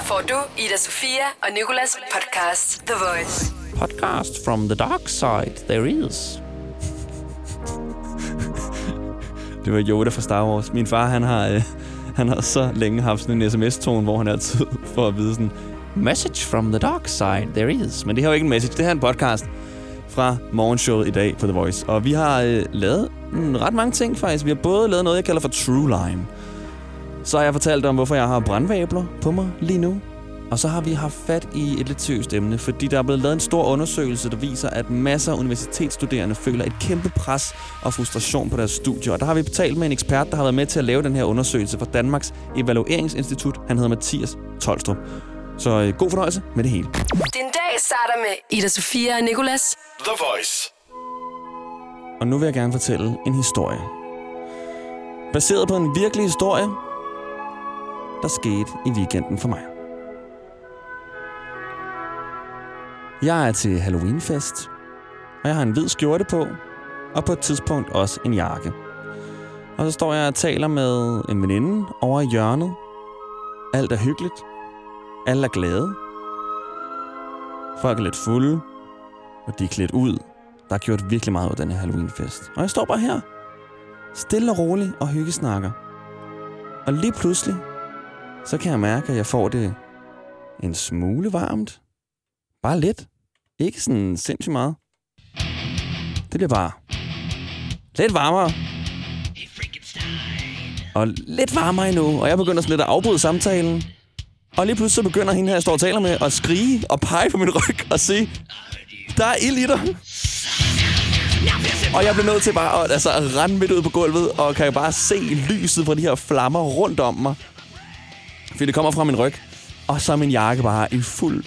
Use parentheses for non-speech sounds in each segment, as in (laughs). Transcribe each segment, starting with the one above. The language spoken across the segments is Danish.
Her får du Ida Sofia og Nikolas podcast The Voice. Podcast from the dark side, there is. (laughs) Det var Yoda fra Star Wars. Min far, han har, øh, han har så længe haft sådan en sms-tone, hvor han altid (laughs) får at vide sådan, Message from the dark side, there is. Men det her er jo ikke en message, det her er en podcast fra morgenshowet i dag på The Voice. Og vi har øh, lavet mm, ret mange ting faktisk. Vi har både lavet noget, jeg kalder for True Lime. Så har jeg fortalt om, hvorfor jeg har brandvabler på mig lige nu. Og så har vi haft fat i et lidt seriøst emne, fordi der er blevet lavet en stor undersøgelse, der viser, at masser af universitetsstuderende føler et kæmpe pres og frustration på deres studier. Og der har vi talt med en ekspert, der har været med til at lave den her undersøgelse for Danmarks Evalueringsinstitut. Han hedder Mathias Tolstrup. Så øh, god fornøjelse med det hele. Din dag starter med Ida Sofia og Nikolas. The Voice. Og nu vil jeg gerne fortælle en historie. Baseret på en virkelig historie, der skete i weekenden for mig. Jeg er til Halloweenfest, og jeg har en hvid skjorte på, og på et tidspunkt også en jakke. Og så står jeg og taler med en veninde over i hjørnet. Alt er hyggeligt. Alle er glade. Folk er lidt fulde, og de er klædt ud. Der er gjort virkelig meget ud af den her Halloweenfest. Og jeg står bare her, stille og rolig og hyggesnakker. Og lige pludselig, så kan jeg mærke, at jeg får det en smule varmt. Bare lidt. Ikke sådan sindssygt meget. Det bliver bare lidt varmere. Og lidt varmere endnu. Og jeg begynder sådan lidt at afbryde samtalen. Og lige pludselig så begynder hende her, jeg står og taler med, at skrige og pege på min ryg og sige, der er ild i dig. Og jeg blev nødt til bare at altså, at rende midt ud på gulvet, og kan bare se lyset fra de her flammer rundt om mig. Fordi det kommer fra min ryg. Og så er min jakke bare i fuld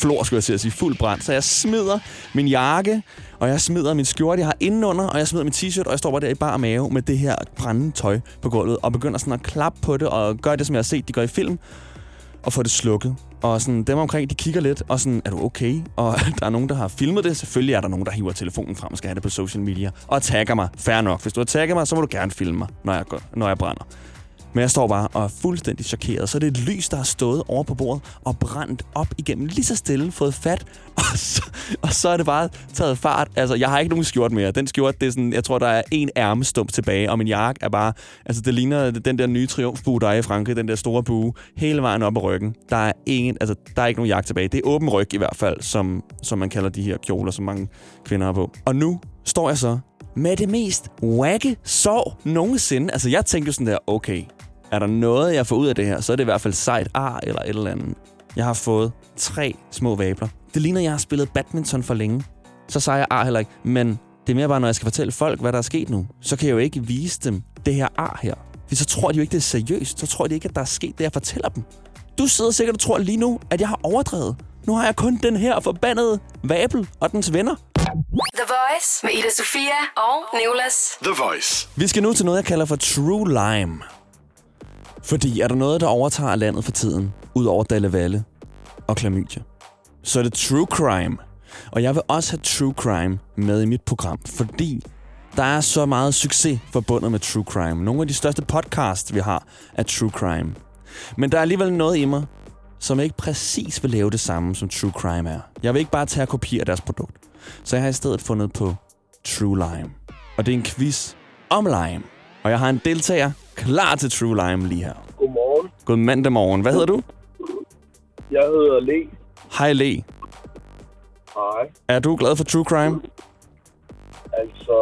flor, skulle jeg til at sige, fuld brand. Så jeg smider min jakke, og jeg smider min skjorte, jeg har indenunder, og jeg smider min t-shirt, og jeg står bare der i bar mave med det her brændende tøj på gulvet, og begynder sådan at klappe på det, og gøre det, som jeg har set, de gør i film, og få det slukket. Og sådan, dem omkring, de kigger lidt, og sådan, er du okay? Og (laughs) der er nogen, der har filmet det. Selvfølgelig er der nogen, der hiver telefonen frem og skal have det på social media. Og tagger mig. Fair nok. Hvis du har tagget mig, så må du gerne filme mig, når jeg, går, når jeg brænder. Men jeg står bare og er fuldstændig chokeret. Så er det et lys, der har stået over på bordet og brændt op igennem lige så stille, fået fat. (laughs) Og så, og så er det bare taget fart. Altså, jeg har ikke nogen skjort mere. Den skjort, det er sådan, jeg tror, der er en ærmestump tilbage, og min jakke er bare... Altså, det ligner den der nye triumfbue, der er i Frankrig, den der store bue, hele vejen op ad ryggen. Der er, ingen, altså, der er ikke nogen jakke tilbage. Det er åben ryg i hvert fald, som, som man kalder de her kjoler, som mange kvinder har på. Og nu står jeg så med det mest wagge sår nogensinde. Altså, jeg tænkte jo sådan der, okay, er der noget, jeg får ud af det her, så er det i hvert fald sejt ar eller et eller andet. Jeg har fået tre små vabler. Det ligner, jeg har spillet badminton for længe. Så sejrer jeg ar heller ikke. Men det er mere bare, når jeg skal fortælle folk, hvad der er sket nu, så kan jeg jo ikke vise dem det her ar her. For så tror de jo ikke, det er seriøst. Så tror de ikke, at der er sket det, jeg fortæller dem. Du sidder sikkert og tror lige nu, at jeg har overdrevet. Nu har jeg kun den her forbandede vabel og dens venner. The Voice med Ida Sofia og Nikolas. The Voice. Vi skal nu til noget, jeg kalder for True Lime. Fordi er der noget, der overtager landet for tiden, ud over Dalle Valle og klamydia, så er det True Crime. Og jeg vil også have True Crime med i mit program, fordi der er så meget succes forbundet med True Crime. Nogle af de største podcasts, vi har, er True Crime. Men der er alligevel noget i mig, som ikke præcis vil lave det samme, som True Crime er. Jeg vil ikke bare tage og kopiere deres produkt. Så jeg har i stedet fundet på True Lime. Og det er en quiz om lime. Og jeg har en deltager klar til True Lime lige her. Godmorgen. God mandag morgen. Hvad hedder du? Jeg hedder Le. Hej Le. Hej. Er du glad for True Crime? Altså,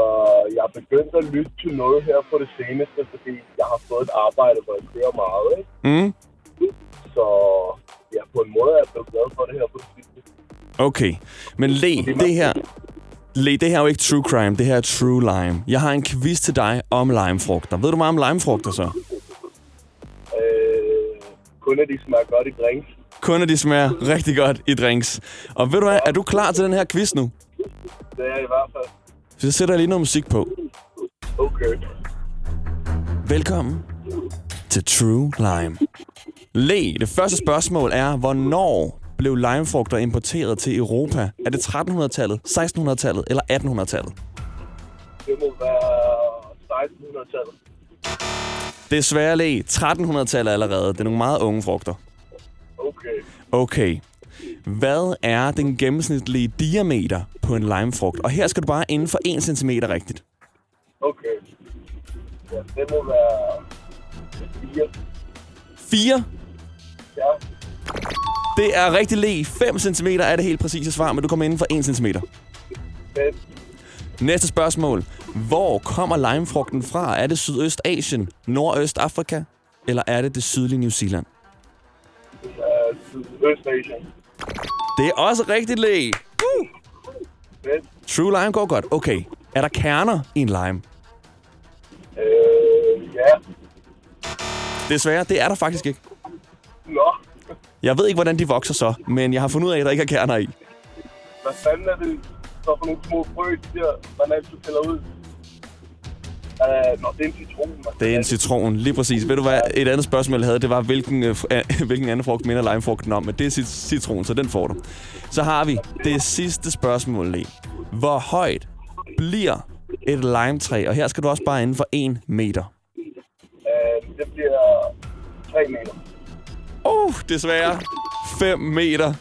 jeg er begyndt at lytte til noget her på det seneste, fordi jeg har fået et arbejde, hvor jeg kører meget, ikke? Mm. Så ja, på en måde er blevet glad for det her på det sidste. Okay. Men Le, det her... Le, det her er jo ikke True Crime. Det her er True Lime. Jeg har en quiz til dig om limefrugter. Ved du meget om limefrugter så? Øh, kun at de smager godt i drinks. Kun at de smager rigtig godt i drinks. Og ved du hvad, er du klar til den her quiz nu? Det er jeg i hvert fald. Så sætter jeg lige noget musik på. Okay. Velkommen til True Lime. Le, det første spørgsmål er, hvornår blev limefrugter importeret til Europa? Er det 1300-tallet, 1600-tallet eller 1800-tallet? Det må være 1600-tallet. Desværre, Le, 1300-tallet allerede. Det er nogle meget unge frugter. Okay. Okay. Hvad er den gennemsnitlige diameter på en limefrugt? Og her skal du bare inden for 1 cm rigtigt. Okay. Ja, det må være fire. 4. Det er rigtig læg. 5 cm er det helt præcise svar, men du kommer inden for 1 cm. Fedt. Næste spørgsmål. Hvor kommer limefrugten fra? Er det Sydøstasien, Nordøstafrika, eller er det det sydlige New Zealand? Uh, Sydøstasien. Det er også rigtigt læg. Uh! Fedt. True lime går godt. Okay. Er der kerner i en lime? Øh, ja. Desværre, det er der faktisk ikke. Nå. Jeg ved ikke, hvordan de vokser så, men jeg har fundet ud af, at der ikke er kerner i. Hvad fanden er det så for nogle små frø, de der, man altid piller ud? Uh, nå, det er en citron. Man. Det er en citron, lige præcis. Ved du hvad, et andet spørgsmål, jeg havde, det var, hvilken, øh, (laughs) hvilken anden frugt minder limefrugten om, men det er cit- citron, så den får du. Så har vi det sidste spørgsmål, Le. Hvor højt bliver et limetræ? Og her skal du også bare inden for 1 meter. Uh, det bliver 3 meter. Uh, desværre. 5 meter.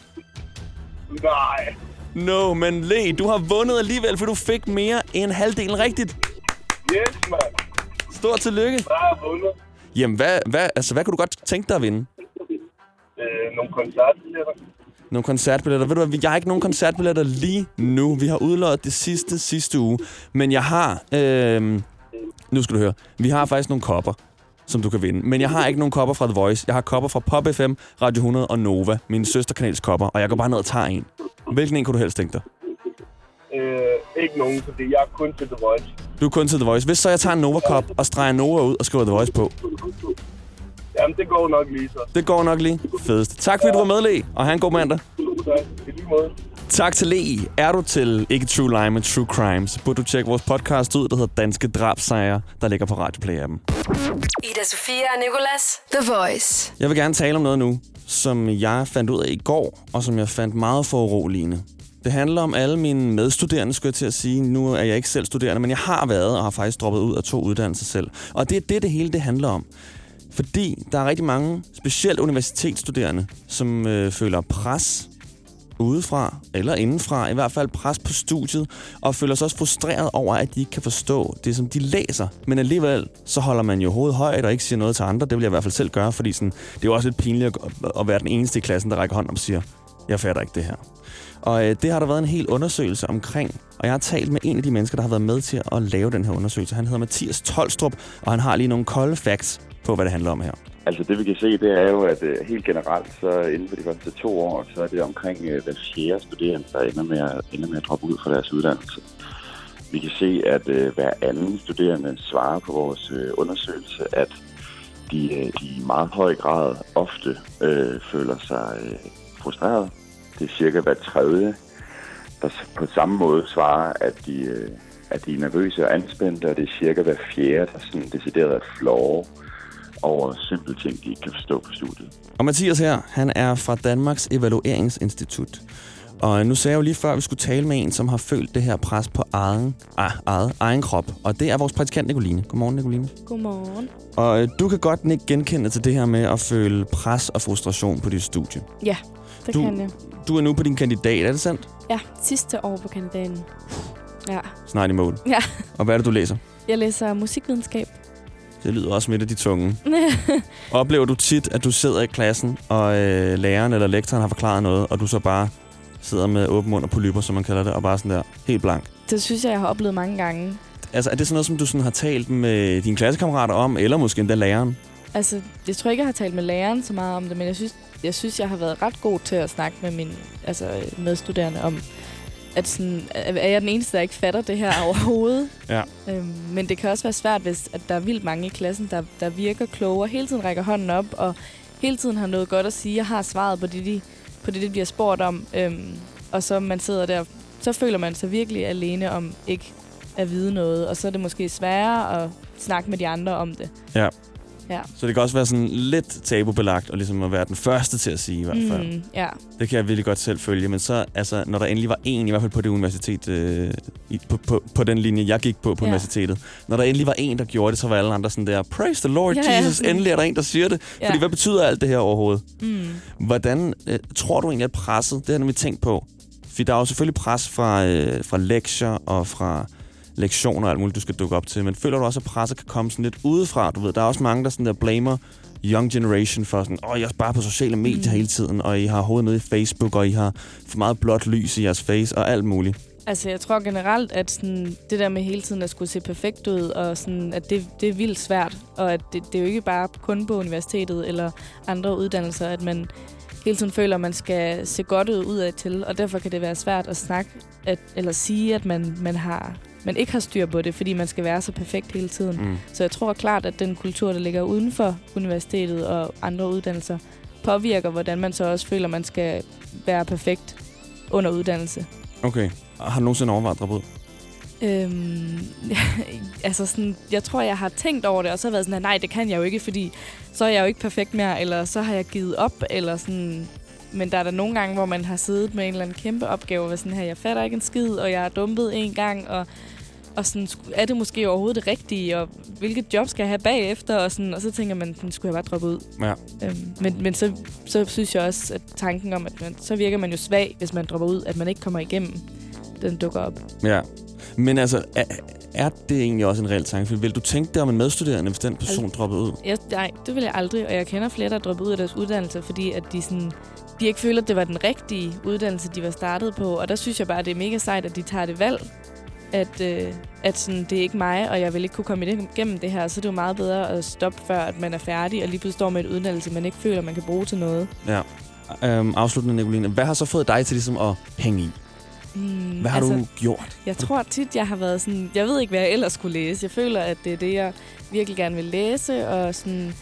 Nej. No, men Le, du har vundet alligevel, for du fik mere end halvdelen rigtigt. Yes, mand. Stort tillykke. Der har jeg vundet. Jamen, hvad, hvad, altså, hvad kunne du godt tænke dig at vinde? Øh, nogle koncertbilletter. Nogle koncertbilletter. Ved du hvad, jeg har ikke nogen koncertbilletter lige nu. Vi har udlået det sidste sidste uge. Men jeg har... Øh, nu skal du høre. Vi har faktisk nogle kopper, som du kan vinde. Men jeg har ikke nogen kopper fra The Voice. Jeg har kopper fra Pop FM, Radio 100 og Nova. Min søsterkanals kopper. Og jeg går bare ned og tager en. Hvilken en kunne du helst tænke dig? Øh, ikke nogen, fordi jeg er kun til The Voice. Du er kun til The Voice. Hvis så jeg tager en Nova-kop og streger Nova ud og skriver The Voice på. Jamen, det går nok lige så. Det går nok lige. Fedest. Tak fordi du var med, Le. Og have en god mandag. Tak. I lige måde. Tak til Le. Er du til ikke True Lime, men True Crime, så burde du tjekke vores podcast ud, der hedder Danske Drabsejre, der ligger på Radio Play-appen. Ida Sofia og Nicolas. The Voice. Jeg vil gerne tale om noget nu, som jeg fandt ud af i går, og som jeg fandt meget foruroligende. Det handler om alle mine medstuderende, skulle jeg til at sige. Nu er jeg ikke selv studerende, men jeg har været og har faktisk droppet ud af to uddannelser selv. Og det er det, det hele det handler om. Fordi der er rigtig mange, specielt universitetsstuderende, som øh, føler pres udefra eller indenfra, i hvert fald pres på studiet, og føler sig også frustreret over, at de ikke kan forstå det, som de læser. Men alligevel, så holder man jo hovedet højt og ikke siger noget til andre. Det vil jeg i hvert fald selv gøre, fordi sådan, det er jo også lidt pinligt at, at være den eneste i klassen, der rækker hånden og siger, jeg fatter ikke det her. Og øh, det har der været en hel undersøgelse omkring. Og jeg har talt med en af de mennesker, der har været med til at lave den her undersøgelse. Han hedder Mathias Tolstrup, og han har lige nogle kolde facts på, hvad det handler om her. Altså det vi kan se, det er jo, at uh, helt generelt, så inden for de første to år, så er det omkring øh, uh, hver fjerde studerende, der ender med, at, ender med at droppe ud fra deres uddannelse. Vi kan se, at uh, hver anden studerende svarer på vores uh, undersøgelse, at de, uh, de i meget høj grad ofte uh, føler sig uh, frustreret. Det er cirka hver tredje, der på samme måde svarer, at de, uh, at de er nervøse og anspændte, og det er cirka hver fjerde, der sådan decideret er flove over simple ting, de ikke kan forstå på studiet. Og Mathias her, han er fra Danmarks Evalueringsinstitut. Og nu sagde jeg jo lige før, at vi skulle tale med en, som har følt det her pres på egen, ah, eget, egen krop. Og det er vores praktikant Nicoline. Godmorgen, Nicoline. Godmorgen. Og øh, du kan godt ikke genkende til det her med at føle pres og frustration på dit studie. Ja, det Du- du... kan jeg. Du er nu på din kandidat, er det sandt? Ja, sidste år på kandidaten. Ja. Snart i mål. ja. Og hvad er det, du læser? Jeg læser musikvidenskab. Det lyder også midt af de tunge. (laughs) Oplever du tit, at du sidder i klassen, og øh, læreren eller lektoren har forklaret noget, og du så bare sidder med åben mund og polyper, som man kalder det, og bare sådan der, helt blank? det synes jeg, jeg har oplevet mange gange. Altså, er det sådan noget, som du sådan har talt med dine klassekammerater om, eller måske endda læreren? Altså, jeg tror ikke, jeg har talt med læreren så meget om det, men jeg synes, jeg synes, jeg har været ret god til at snakke med mine altså, medstuderende om, at sådan, er jeg den eneste, der ikke fatter det her (laughs) overhovedet? Ja. Øhm, men det kan også være svært, hvis at der er vildt mange i klassen, der, der virker kloge og hele tiden rækker hånden op, og hele tiden har noget godt at sige, og har svaret på det, de, på det, de bliver spurgt om. Øhm, og så man sidder der, så føler man sig virkelig alene om ikke at vide noget, og så er det måske sværere at snakke med de andre om det. Ja. Så det kan også være sådan lidt tabubelagt, og ligesom at være den første til at sige i hvert fald. Mm, ja. Det kan jeg virkelig godt selv følge. Men så, altså, når der endelig var en, i hvert fald på det universitet, øh, i, på, på, på den linje, jeg gik på på Ja. universitetet. Når der endelig var en, der gjorde det, så var alle andre sådan der, praise the Lord Ja, ja, Jesus, sådan. endelig er der en, der siger det. Ja. Fordi hvad betyder alt det her overhovedet? Mm. Hvordan øh, tror du egentlig, at presset, det har jeg nemlig tænkt på, fordi der er jo selvfølgelig pres fra, øh, fra lektier og fra lektioner og alt muligt, du skal dukke op til, men føler du også, at presset kan komme sådan lidt udefra? Du ved, der er også mange, der sådan der blamer young generation for sådan, åh, jeg er bare på sociale medier mm. hele tiden, og I har hovedet nede i Facebook, og I har for meget blåt lys i jeres face, og alt muligt. Altså, jeg tror generelt, at sådan, det der med hele tiden at skulle se perfekt ud, og sådan, at det, det er vildt svært, og at det, det er jo ikke bare kun på universitetet eller andre uddannelser, at man hele tiden føler, at man skal se godt ud udad til, og derfor kan det være svært at snakke at, eller sige, at man, man, har, man ikke har styr på det, fordi man skal være så perfekt hele tiden. Mm. Så jeg tror klart, at den kultur, der ligger uden for universitetet og andre uddannelser, påvirker, hvordan man så også føler, man skal være perfekt under uddannelse. Okay. Har du nogensinde overvejet at droppe ud? Øhm, (laughs) altså sådan, jeg tror, jeg har tænkt over det, og så har været sådan, at nej, det kan jeg jo ikke, fordi så er jeg jo ikke perfekt mere, eller så har jeg givet op, eller sådan... Men der er der nogle gange, hvor man har siddet med en eller anden kæmpe opgave, været sådan her, jeg fatter ikke en skid, og jeg er dumpet en gang, og, og sådan, er det måske overhovedet det rigtige, og hvilket job skal jeg have bagefter, og, sådan, og så tænker man, den skulle jeg bare droppe ud. Ja. Øhm, men men så, så synes jeg også, at tanken om, at man, så virker man jo svag, hvis man dropper ud, at man ikke kommer igennem, den dukker op. Ja. Men altså, er, er det egentlig også en reel tanke? Vil du tænke det om en medstuderende, hvis den person Altså- droppede ud? Jeg, nej, det vil jeg aldrig, og jeg kender flere, der er droppet ud af deres uddannelse, fordi at de sådan de ikke føler, at det var den rigtige uddannelse, de var startet på. Og der synes jeg bare, at det er mega sejt, at de tager det valg, at, øh, at sådan, det er ikke mig, og jeg vil ikke kunne komme igennem det her. Så er det jo meget bedre at stoppe, før at man er færdig, og lige pludselig står med et uddannelse, man ikke føler, man kan bruge til noget. Ja. Øhm, afsluttende, Nicoline. Hvad har så fået dig til ligesom at hænge i? Hmm, Hvad har altså, du gjort? Jeg tror tit, jeg har været sådan... Jeg ved ikke, hvad jeg ellers skulle læse. Jeg føler, at det er det, jeg virkelig gerne vil læse. Og, sådan,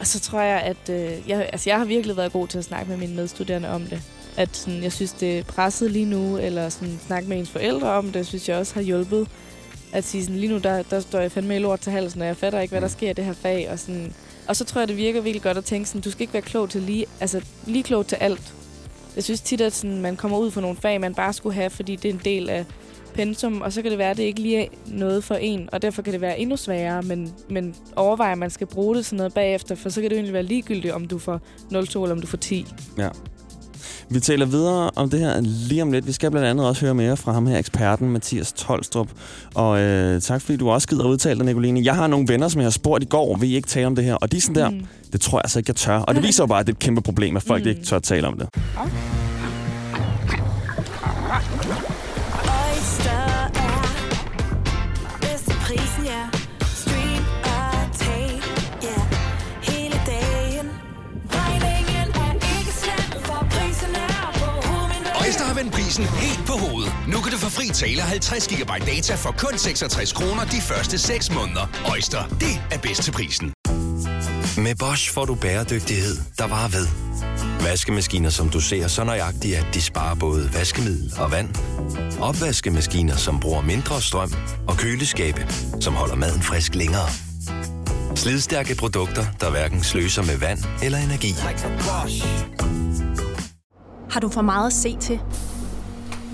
og så tror jeg, at... Øh, jeg, altså, jeg har virkelig været god til at snakke med mine medstuderende om det. At sådan, jeg synes, det er presset lige nu. Eller sådan, snakke med ens forældre om det, synes jeg også har hjulpet. At sige sådan, lige nu, der, der står jeg fandme i lort til halsen, og jeg fatter ikke, hvad der sker i det her fag. Og, sådan, og så tror jeg, det virker virkelig godt at tænke sådan, du skal ikke være klog til lige... Altså, lige klog til alt. Jeg synes tit, at sådan, man kommer ud for nogle fag, man bare skulle have, fordi det er en del af pensum, og så kan det være, at det ikke lige er noget for en, og derfor kan det være endnu sværere, men, men overvej, at man skal bruge det sådan noget bagefter, for så kan det egentlig være ligegyldigt, om du får 0,2 eller om du får 10. Ja. Vi taler videre om det her lige om lidt. Vi skal blandt andet også høre mere fra ham her, eksperten Mathias Tolstrup. Og øh, tak fordi du også gider udtale dig, Nicoline. Jeg har nogle venner, som jeg har spurgt i går, vil I ikke tale om det her? Og de er sådan der, Mm. det tror jeg altså ikke, jeg tør. Og det (laughs) viser jo bare, at det er et kæmpe problem, at folk Mm. ikke tør tale om det. Oyster prisen helt på hovedet. Nu kan du få fri tale 50 GB data for kun 66 kroner de første 6 måneder. Øjster, det er bedst til prisen. Med Bosch får du bæredygtighed, der varer ved. Vaskemaskiner, som du ser så nøjagtigt, at de sparer både vaskemiddel og vand. Opvaskemaskiner, som bruger mindre strøm. Og køleskabe, som holder maden frisk længere. Slidstærke produkter, der hverken sløser med vand eller energi. Har du for meget at se til?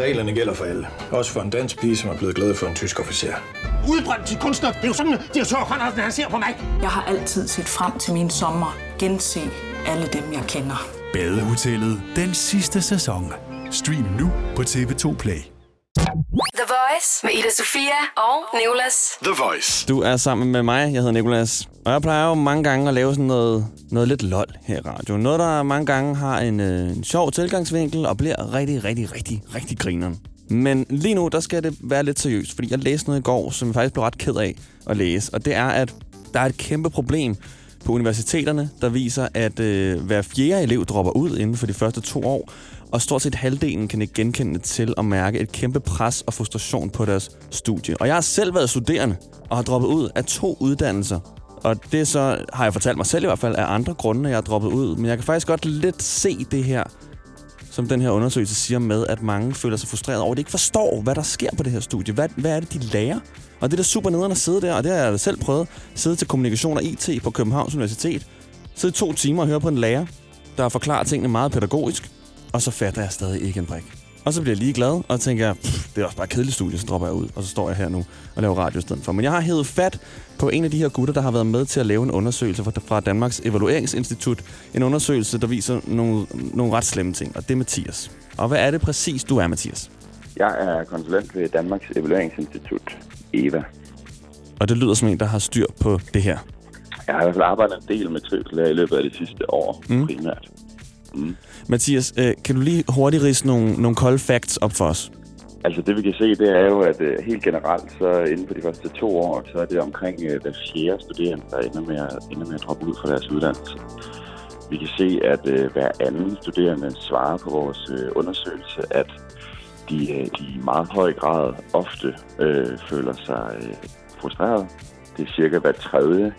Reglerne gælder for alle. Også for en dansk pige, som er blevet glad for en tysk officer. Udbrændt til kunstner. Det er jo sådan, direktør Conradsen, han ser på mig. Jeg har altid set frem til min sommer. Gense alle dem, jeg kender. Badehotellet den sidste sæson. Stream nu på TV2 Play. The Voice med Ida Sofia og Nicolas. The Voice. Du er sammen med mig, jeg hedder Nikolas. Og jeg plejer jo mange gange at lave sådan noget, noget lidt lol her i radio. Noget, der mange gange har en, øh, en sjov tilgangsvinkel og bliver rigtig, rigtig, rigtig, rigtig grineren. Men lige nu, der skal det være lidt seriøst, fordi jeg læste noget i går, som jeg faktisk blev ret ked af at læse. Og det er, at der er et kæmpe problem på universiteterne, der viser, at øh, hver fjerde elev dropper ud inden for de første to år, og stort set halvdelen kan ikke genkende til at mærke et kæmpe pres og frustration på deres studie. Og jeg har selv været studerende og har droppet ud af to uddannelser. Og det så, har jeg fortalt mig selv i hvert fald, af andre grunde, jeg har droppet ud. Men jeg kan faktisk godt lidt se det her, som den her undersøgelse siger med, at mange føler sig frustreret over, at de ikke forstår, hvad der sker på det her studie. Hvad, hvad er det, de lærer? Og det er da super nederen at sidde der, og det har jeg selv prøvet. Sidde til kommunikation og IT på Københavns Universitet. Sidde to timer og høre på en lærer, der forklarer tingene meget pædagogisk. Og så fatter jeg stadig ikke en brik. Og så bliver jeg lige glad, og tænker, "Pff, det er også bare kedeligt studie, så dropper jeg ud. Og så står jeg her nu og laver radio i stedet for. Men jeg har hævet fat på en af de her gutter, der har været med til at lave en undersøgelse fra- Danmarks Evalueringsinstitut. En undersøgelse, der viser nogle, nogle ret slemme ting, og det er Mathias. Og hvad er det præcis, du er, Mathias? Jeg er konsulent ved Danmarks Evalueringsinstitut, EVA. Og det lyder som en, der har styr på det her. Jeg har i hvert fald arbejdet en del med trivsel her i løbet af de sidste år, mm. primært. Mm. Mathias, øh, kan du lige hurtigt rise nogle, nogle kolde facts op for os? Altså det vi kan se, det er jo, at øh, helt generelt, så inden for de første to år, så er det omkring øh, hver fjerde studerende, der ender med, at, ender med at droppe ud fra deres uddannelse. Vi kan se, at øh, hver anden studerende svarer på vores øh, undersøgelse, at de, øh, de i meget høj grad ofte øh, føler sig øh, frustreret. Det er cirka hver tredje,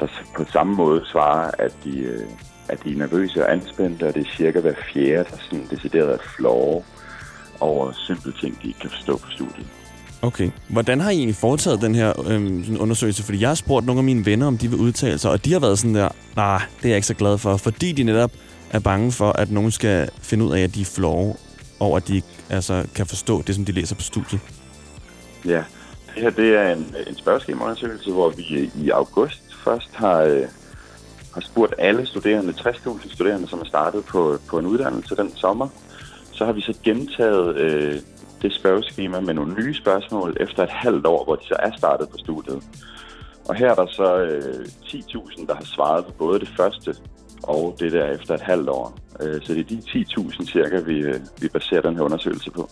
der på samme måde svarer, at de, øh, at de er nervøse og anspændte, og det er cirka hver fjerde, der sådan decideret er flove over simple ting, de ikke kan forstå på studiet. Okay. Hvordan har I egentlig foretaget den her øhm, sådan undersøgelse? Fordi jeg har spurgt nogle af mine venner, om de vil udtale sig, og de har været sådan der, nej, det er jeg ikke så glad for, fordi de netop er bange for, at nogen skal finde ud af, at de er flove, og at de altså, kan forstå det, som de læser på studiet. Ja, det her det er en, en spørgeskemaundersøgelse, hvor vi i august først har, øh, har spurgt alle studerende, 60.000 studerende, som er startet på, på en uddannelse den sommer. Så har vi så gentaget øh, det spørgeskema med nogle nye spørgsmål efter et halvt år, hvor de så er startet på studiet. Og her er der så øh, 10.000, der har svaret på både det første og det der efter et halvt år. Øh, så det er de 10.000 cirka, vi, øh, vi baserer den her undersøgelse på.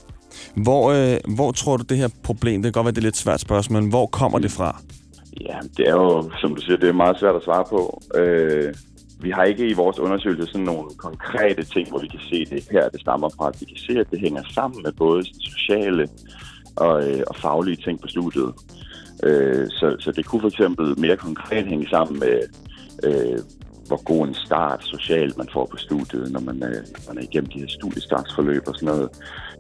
Hvor, øh, hvor tror du, det her problem, det kan godt være, det er lidt svært spørgsmål, men hvor kommer det fra? Ja, det er jo, som du siger, det er meget svært at svare på. Øh, vi har ikke i vores undersøgelse sådan nogle konkrete ting, hvor vi kan se, det her det stammer fra. Vi kan se, at det hænger sammen med både sociale og, øh, og faglige ting på studiet. Øh, så, så det kunne for eksempel mere konkret hænge sammen med, øh, hvor god en start socialt man får på studiet, når man, øh, man er igennem de her studiestartsforløb og sådan noget.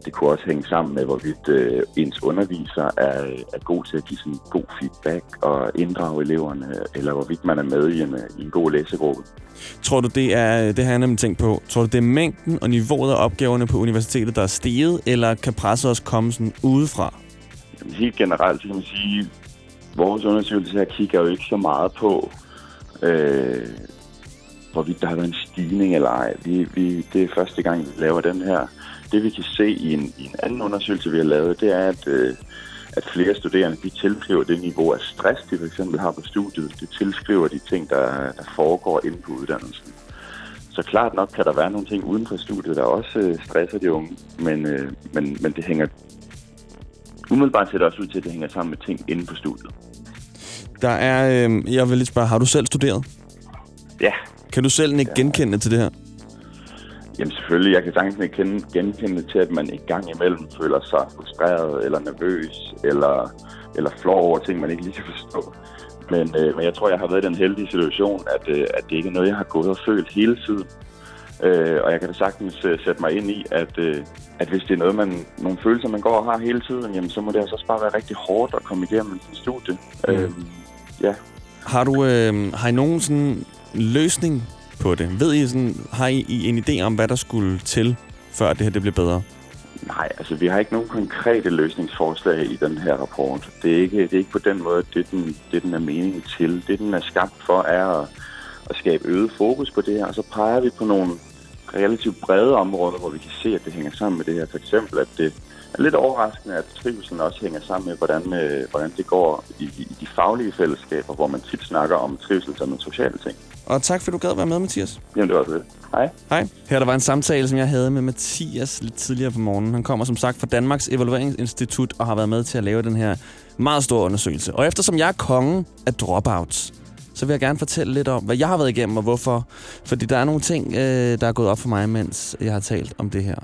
Det kunne også hænge sammen med, hvorvidt øh, ens underviser er, er god til at give sådan god feedback og inddrage eleverne, eller hvorvidt man er med i en, øh, i en god læsegruppe. Tror du, det er, det har jeg nemlig tænkt på, tror du, det er mængden og niveauet af opgaverne på universitetet, der er steget, eller kan presset også komme sådan udefra? Jamen, helt generelt så kan man sige, vores undersøgelse her kigger jo ikke så meget på, øh, hvorvidt der har været en stigning eller ej. Vi, vi, det er første gang, vi laver den her. Det vi kan se i en, i en anden undersøgelse, vi har lavet, det er, at, øh, at flere studerende de tilskriver det niveau af stress, de for eksempel har på studiet. Det tilskriver de ting, der, der foregår inde på uddannelsen. Så klart nok kan der være nogle ting uden for studiet, der også øh, stresser de unge, men, øh, men, men det hænger umiddelbart ser det også ud til, at det hænger sammen med ting inde på studiet. Der er, øh, jeg vil lige spørge, har du selv studeret? Ja. Kan du selv ikke genkende til det her? Jamen selvfølgelig, jeg kan sagtens ikke kende, genkende til, at man i gang imellem føler sig frustreret eller nervøs eller, eller flov over ting, man ikke lige kan forstå. Men, øh, men jeg tror, jeg har været i den heldige situation, at, øh, at det ikke er noget, jeg har gået og følt hele tiden. Øh, og jeg kan da sagtens øh, sætte mig ind i, at, øh, at hvis det er noget, man, nogle følelser, man går og har hele tiden, jamen, så må det altså også bare være rigtig hårdt at komme igennem sin studie. Mm. Øh, ja. Har du øh, har I nogen sådan løsning på det? Ved I sådan, har I, I en idé om, hvad der skulle til, før det her det bliver bedre? Nej, altså vi har ikke nogen konkrete løsningsforslag i den her rapport. Det er ikke, det er ikke på den måde, det den, det den er meningen til. Det den er skabt for er at, at skabe øget fokus på det her, og så peger vi på nogle relativt brede områder, hvor vi kan se, at det hænger sammen med det her. For eksempel, at det lidt overraskende, at trivselen også hænger sammen med, hvordan, øh, hvordan det går i, i de faglige fællesskaber, hvor man tit snakker om trivsel som en social ting. Og tak, for du gad være med, Mathias. Jamen, det var det. Hej. Hej. Her der var en samtale, som jeg havde med Mathias lidt tidligere på morgenen. Han kommer som sagt fra Danmarks Evalueringsinstitut og har været med til at lave den her meget store undersøgelse. Og eftersom jeg er kongen af dropouts, så vil jeg gerne fortælle lidt om, hvad jeg har været igennem og hvorfor. Fordi der er nogle ting, øh, der er gået op for mig, mens jeg har talt om det her.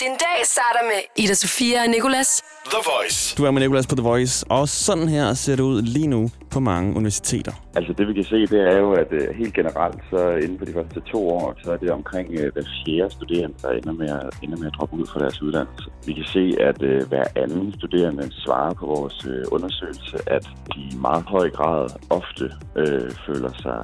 Din dag starter med Ida Sofia og Nicolas. The Voice. Du er med Nicolas på The Voice, og sådan her ser det ud lige nu på mange universiteter. Altså det vi kan se, det er jo, at uh, helt generelt, så inden for de første to år, så er det omkring uh, hver fjerde studerende, der ender med, at, ender med at droppe ud fra deres uddannelse. Vi kan se, at uh, hver anden studerende svarer på vores uh, undersøgelse, at de i meget høj grad ofte uh, føler sig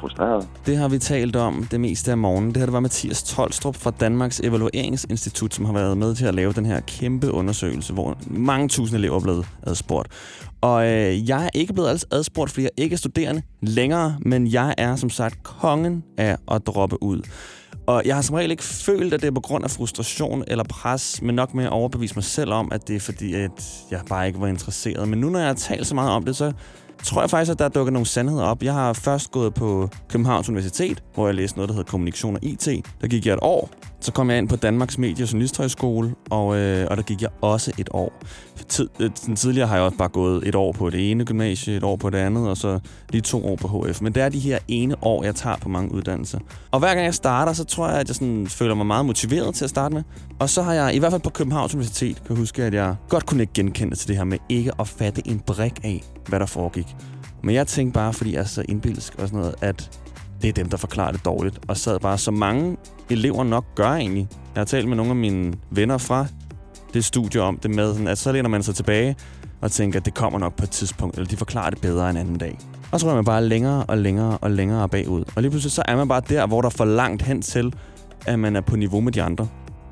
frustreret. Det har vi talt om det meste af morgenen. Det her det var Mathias Tolstrup fra Danmarks Evalueringsinstitut, som har været med til at lave den her kæmpe undersøgelse, hvor mange tusind elever er blevet adspurgt. Og øh, jeg er ikke blevet adspurgt, flere ikke-studerende længere, men jeg er som sagt kongen af at droppe ud. Og jeg har som regel ikke følt, at det er på grund af frustration eller pres, men nok med at overbevise mig selv om, at det er fordi, at jeg bare ikke var interesseret. Men nu, når jeg har talt så meget om det, så tror jeg faktisk, at der er dukket nogle sandheder op. Jeg har først gået på Københavns Universitet, hvor jeg læste noget, der hedder Kommunikation og IT. Der gik jeg et år. Så kom jeg ind på Danmarks Medie- og Journalisthøjskole, og, øh, og der gik jeg også et år. Tid, øh, den tidligere har jeg også bare gået et år på det ene gymnasie, et år på det andet, og så lige to år på HF. Men det er de her ene år, jeg tager på mange uddannelser. Og hver gang jeg starter, så tror jeg, at jeg sådan føler mig meget motiveret til at starte med. Og så har jeg, i hvert fald på Københavns Universitet, kan jeg huske, at jeg godt kunne ikke genkende til det her med ikke at fatte en brik af, hvad der foregik. Men jeg tænkte bare, fordi jeg er så indbilsk og sådan noget, at det er dem, der forklarer det dårligt. Og sad bare, så mange elever nok gør egentlig. Jeg har talt med nogle af mine venner fra det studie om det med, sådan, at så læner man sig tilbage og tænker, at det kommer nok på et tidspunkt, eller de forklarer det bedre en anden dag. Og så rører man bare længere og længere og længere bagud. Og lige pludselig så er man bare der, hvor der er for langt hen til, at man er på niveau med de andre.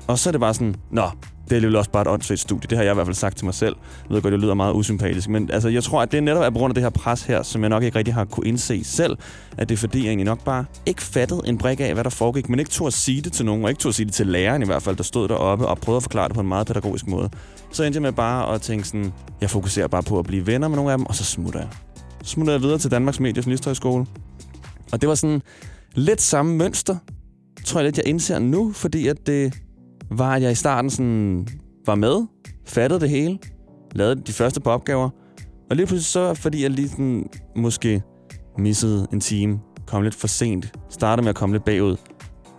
Og så er det bare sådan, nå, det er jo også bare et åndssvagt studie. Det har jeg i hvert fald sagt til mig selv. Jeg ved godt, det lyder meget usympatisk, men altså, jeg tror, at det er netop er på grund af det her pres her, som jeg nok ikke rigtig har kunne indse selv, at det er fordi, jeg egentlig nok bare ikke fattede en brik af, hvad der foregik, men ikke tog at sige det til nogen, og ikke tog at sige det til læreren i hvert fald, der stod deroppe og prøvede at forklare det på en meget pædagogisk måde. Så endte jeg med bare at tænke sådan, jeg fokuserer bare på at blive venner med nogle af dem, og så smutter jeg. Så smutter jeg videre til Danmarks Medie- og Og det var sådan lidt samme mønster, tror jeg lidt, jeg indser nu, fordi at det var, at jeg i starten sådan var med, fattede det hele, lavede de første par opgaver, og lige pludselig så, fordi jeg lige sådan, måske missede en time, kom lidt for sent, startede med at komme lidt bagud,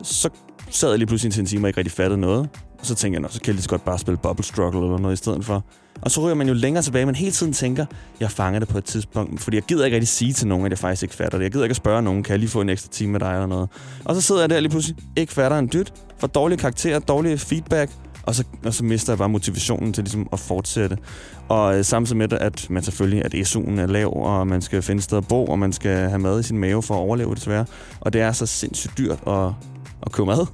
så sad jeg lige pludselig til en time og ikke rigtig fattede noget. Og så tænker jeg, så kan jeg lige så godt bare spille Bubble Struggle eller noget i stedet for. Og så ryger man jo længere tilbage, men hele tiden tænker, jeg fanger det på et tidspunkt. Fordi jeg gider ikke rigtig sige til nogen, at jeg faktisk ikke fatter det. Jeg gider ikke at spørge nogen, kan jeg lige få en ekstra time med dig eller noget. Og så sidder jeg der lige pludselig, ikke fatter en dyt, får dårlige karakterer, dårlige feedback, og så, og så mister jeg bare motivationen til ligesom at fortsætte. Og øh, samtidig med at man selvfølgelig, at SU'en er lav, og man skal finde et sted at bo, og man skal have mad i sin mave for at overleve desværre. Og det er så sindssygt dyrt at, at købe mad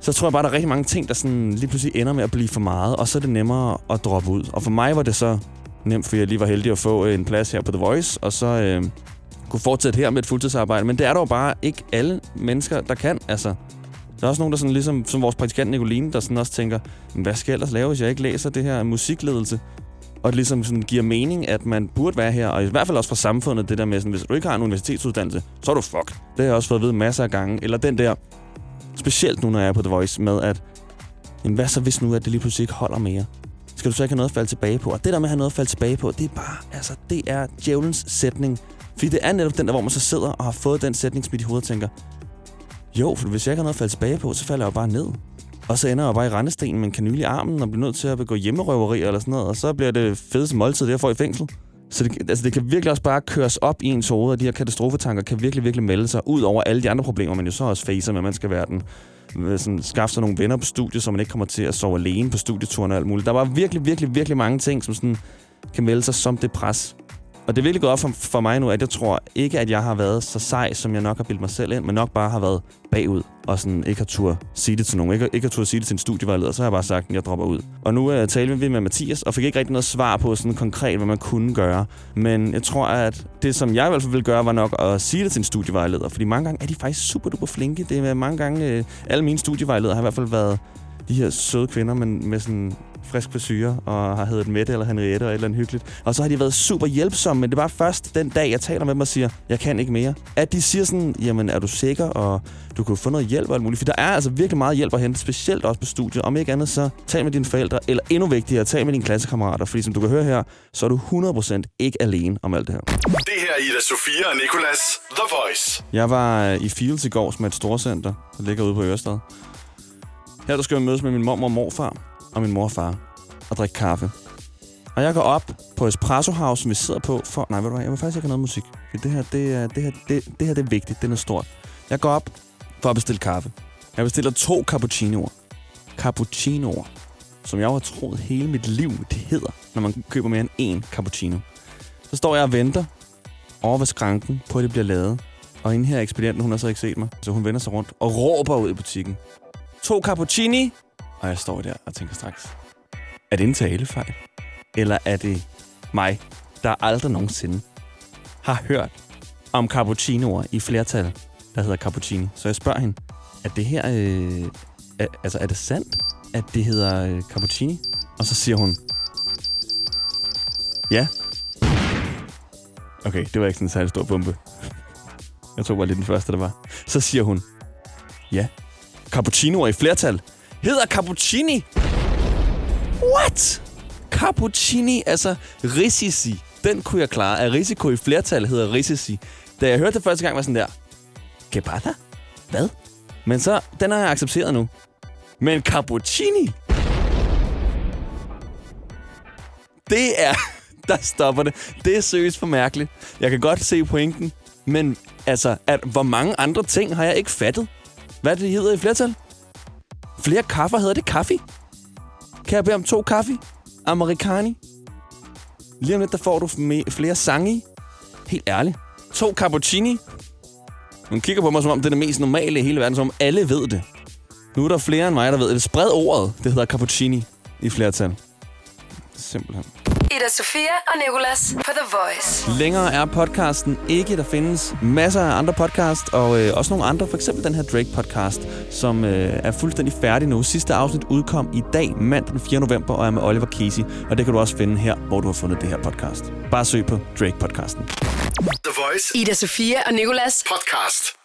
så tror jeg bare, der er rigtig mange ting, der sådan lige pludselig ender med at blive for meget, og så er det nemmere at droppe ud. Og for mig var det så nemt, fordi jeg lige var heldig at få øh, en plads her på The Voice, og så øh, kunne fortsætte her med et fuldtidsarbejde. Men det er dog bare ikke alle mennesker, der kan. Altså, der er også nogen, der sådan ligesom, som vores praktikant Nicoline, der sådan også tænker, hvad skal jeg ellers lave, hvis jeg ikke læser det her musikledelse? Og det ligesom sådan giver mening, at man burde være her, og i hvert fald også fra samfundet, det der med, sådan, hvis du ikke har en universitetsuddannelse, så er du fuck. Det har jeg også fået at vide masser af gange. Eller den der, Specielt nu, når jeg er på The Voice, med at, jamen, hvad så hvis nu, at det lige pludselig ikke holder mere? Skal du så ikke have noget at falde tilbage på? Og det der med at have noget at falde tilbage på, det er bare, altså, det er djævelens sætning. Fordi det er netop den der, hvor man så sidder og har fået den sætning smidt i hovedet og tænker, jo, for hvis jeg ikke har noget at falde tilbage på, så falder jeg jo bare ned. Og så ender jeg bare i rendestenen med en kanyl i armen og bliver nødt til at begå hjemmerøveri eller sådan noget. Og så bliver det fedeste måltid, det jeg får i fængsel. Så det, altså det kan virkelig også bare køres op i ens hoved, og de her katastrofetanker kan virkelig, virkelig melde sig ud over alle de andre problemer, man jo så også facer med, at man skal være den øh, sådan, skaffe sig nogle venner på studiet, så man ikke kommer til at sove alene på studieturen og alt muligt. Der var virkelig, virkelig, virkelig mange ting, som sådan kan melde sig som det pres. Og det er virkelig gået op for, for mig nu, at jeg tror ikke, at jeg har været så sej, som jeg nok har bildt mig selv ind, men nok bare har været bagud og sådan ikke har tur sige det til nogen. Ikke, ikke har tur sige det til en studievejleder, så har jeg bare sagt, at jeg dropper ud. Og nu uh, talte vi med Mathias, og fik ikke rigtig noget svar på sådan konkret, hvad man kunne gøre. Men jeg tror, at det, som jeg i hvert fald ville gøre, var nok at sige det til en studievejleder. Fordi mange gange er de faktisk super duper flinke. Det er mange gange, uh, alle mine studievejledere har i hvert fald været de her søde kvinder, men med sådan frisk frisyrer, og har heddet Mette eller Henriette og et eller andet hyggeligt. Og så har de været super hjælpsomme, men det var først den dag, jeg taler med dem og siger, jeg kan ikke mere. At de siger sådan, jamen er du sikker, og du kan få noget hjælp og alt muligt. For der er altså virkelig meget hjælp at hente, specielt også på studiet. Om ikke andet, så tal med dine forældre, eller endnu vigtigere, tal med dine klassekammerater. Fordi som du kan høre her, så er du 100% ikke alene om alt det her. Det her er Ida Sofia og Nicolas The Voice. Jeg var øh, i Fields i går med et storcenter, der ligger ude på Ørestad. Her der skal jeg mødes med min mor og morfar og min mor og far og drikke kaffe. Og jeg går op på Espresso House, som vi sidder på for... Nej, ved du hvad, jeg vil faktisk ikke have noget musik. For det her, det er, det her, det, det her det er vigtigt, det er noget stort. Jeg går op for at bestille kaffe. Jeg bestiller to cappuccinoer. Cappuccinoer. Som jeg har troet hele mit liv, det hedder, når man køber mere end én cappuccino. Så står jeg og venter over ved skranken på, at det bliver lavet. Og hende her ekspedienten, hun har så ikke set mig. Så hun vender sig rundt og råber ud i butikken. To cappuccini. Og jeg står der og tænker straks, er det en talefejl? Eller er det mig, der aldrig nogensinde har hørt om cappuccinoer i flertal, der hedder cappuccino. Så jeg spørger hende, er det her, øh, er, altså er det sandt, at det hedder øh, cappuccini? Og så siger hun, ja. Okay, det var ikke sådan en særlig stor bombe. Jeg tror bare lige den første, der var. Så siger hun, ja, cappuccinoer i flertal hedder cappuccini. What? Cappuccini, altså risici. Den kunne jeg klare. At risiko i flertal hedder risici. Da jeg hørte det første gang, var sådan der, que pasa? Hvad? Men så, den har jeg accepteret nu. Men cappuccini? Det er... (laughs) Der stopper det. Det er seriøst for mærkeligt. Jeg kan godt se pointen. Men altså, at, hvor mange andre ting har jeg ikke fattet? Hvad det hedder i flertal? Flere kaffer hedder det kaffe. Kan jeg bede om to kaffe? Americani. Lige om lidt, der får du flere sange i. Helt ærligt. To cappuccini. Hun kigger på mig, som om det er det mest normale i hele verden, som om alle ved det. Nu er der flere end mig, der ved det. Spred ordet. Det hedder cappuccini i flertal. Simpelthen. Ida Sofia og Nicolas på The Voice. Længere er podcasten ikke. Der findes masser af andre podcast, og øh, også nogle andre. For eksempel den her Drake-podcast, som øh, er fuldstændig færdig nu. Sidste afsnit udkom i dag, mandag den 4. november, og er med Oliver Casey. Og det kan du også finde her, hvor du har fundet det her podcast. Bare søg på Drake-podcasten. The Voice. Ida Sofia og Nicolas. Podcast.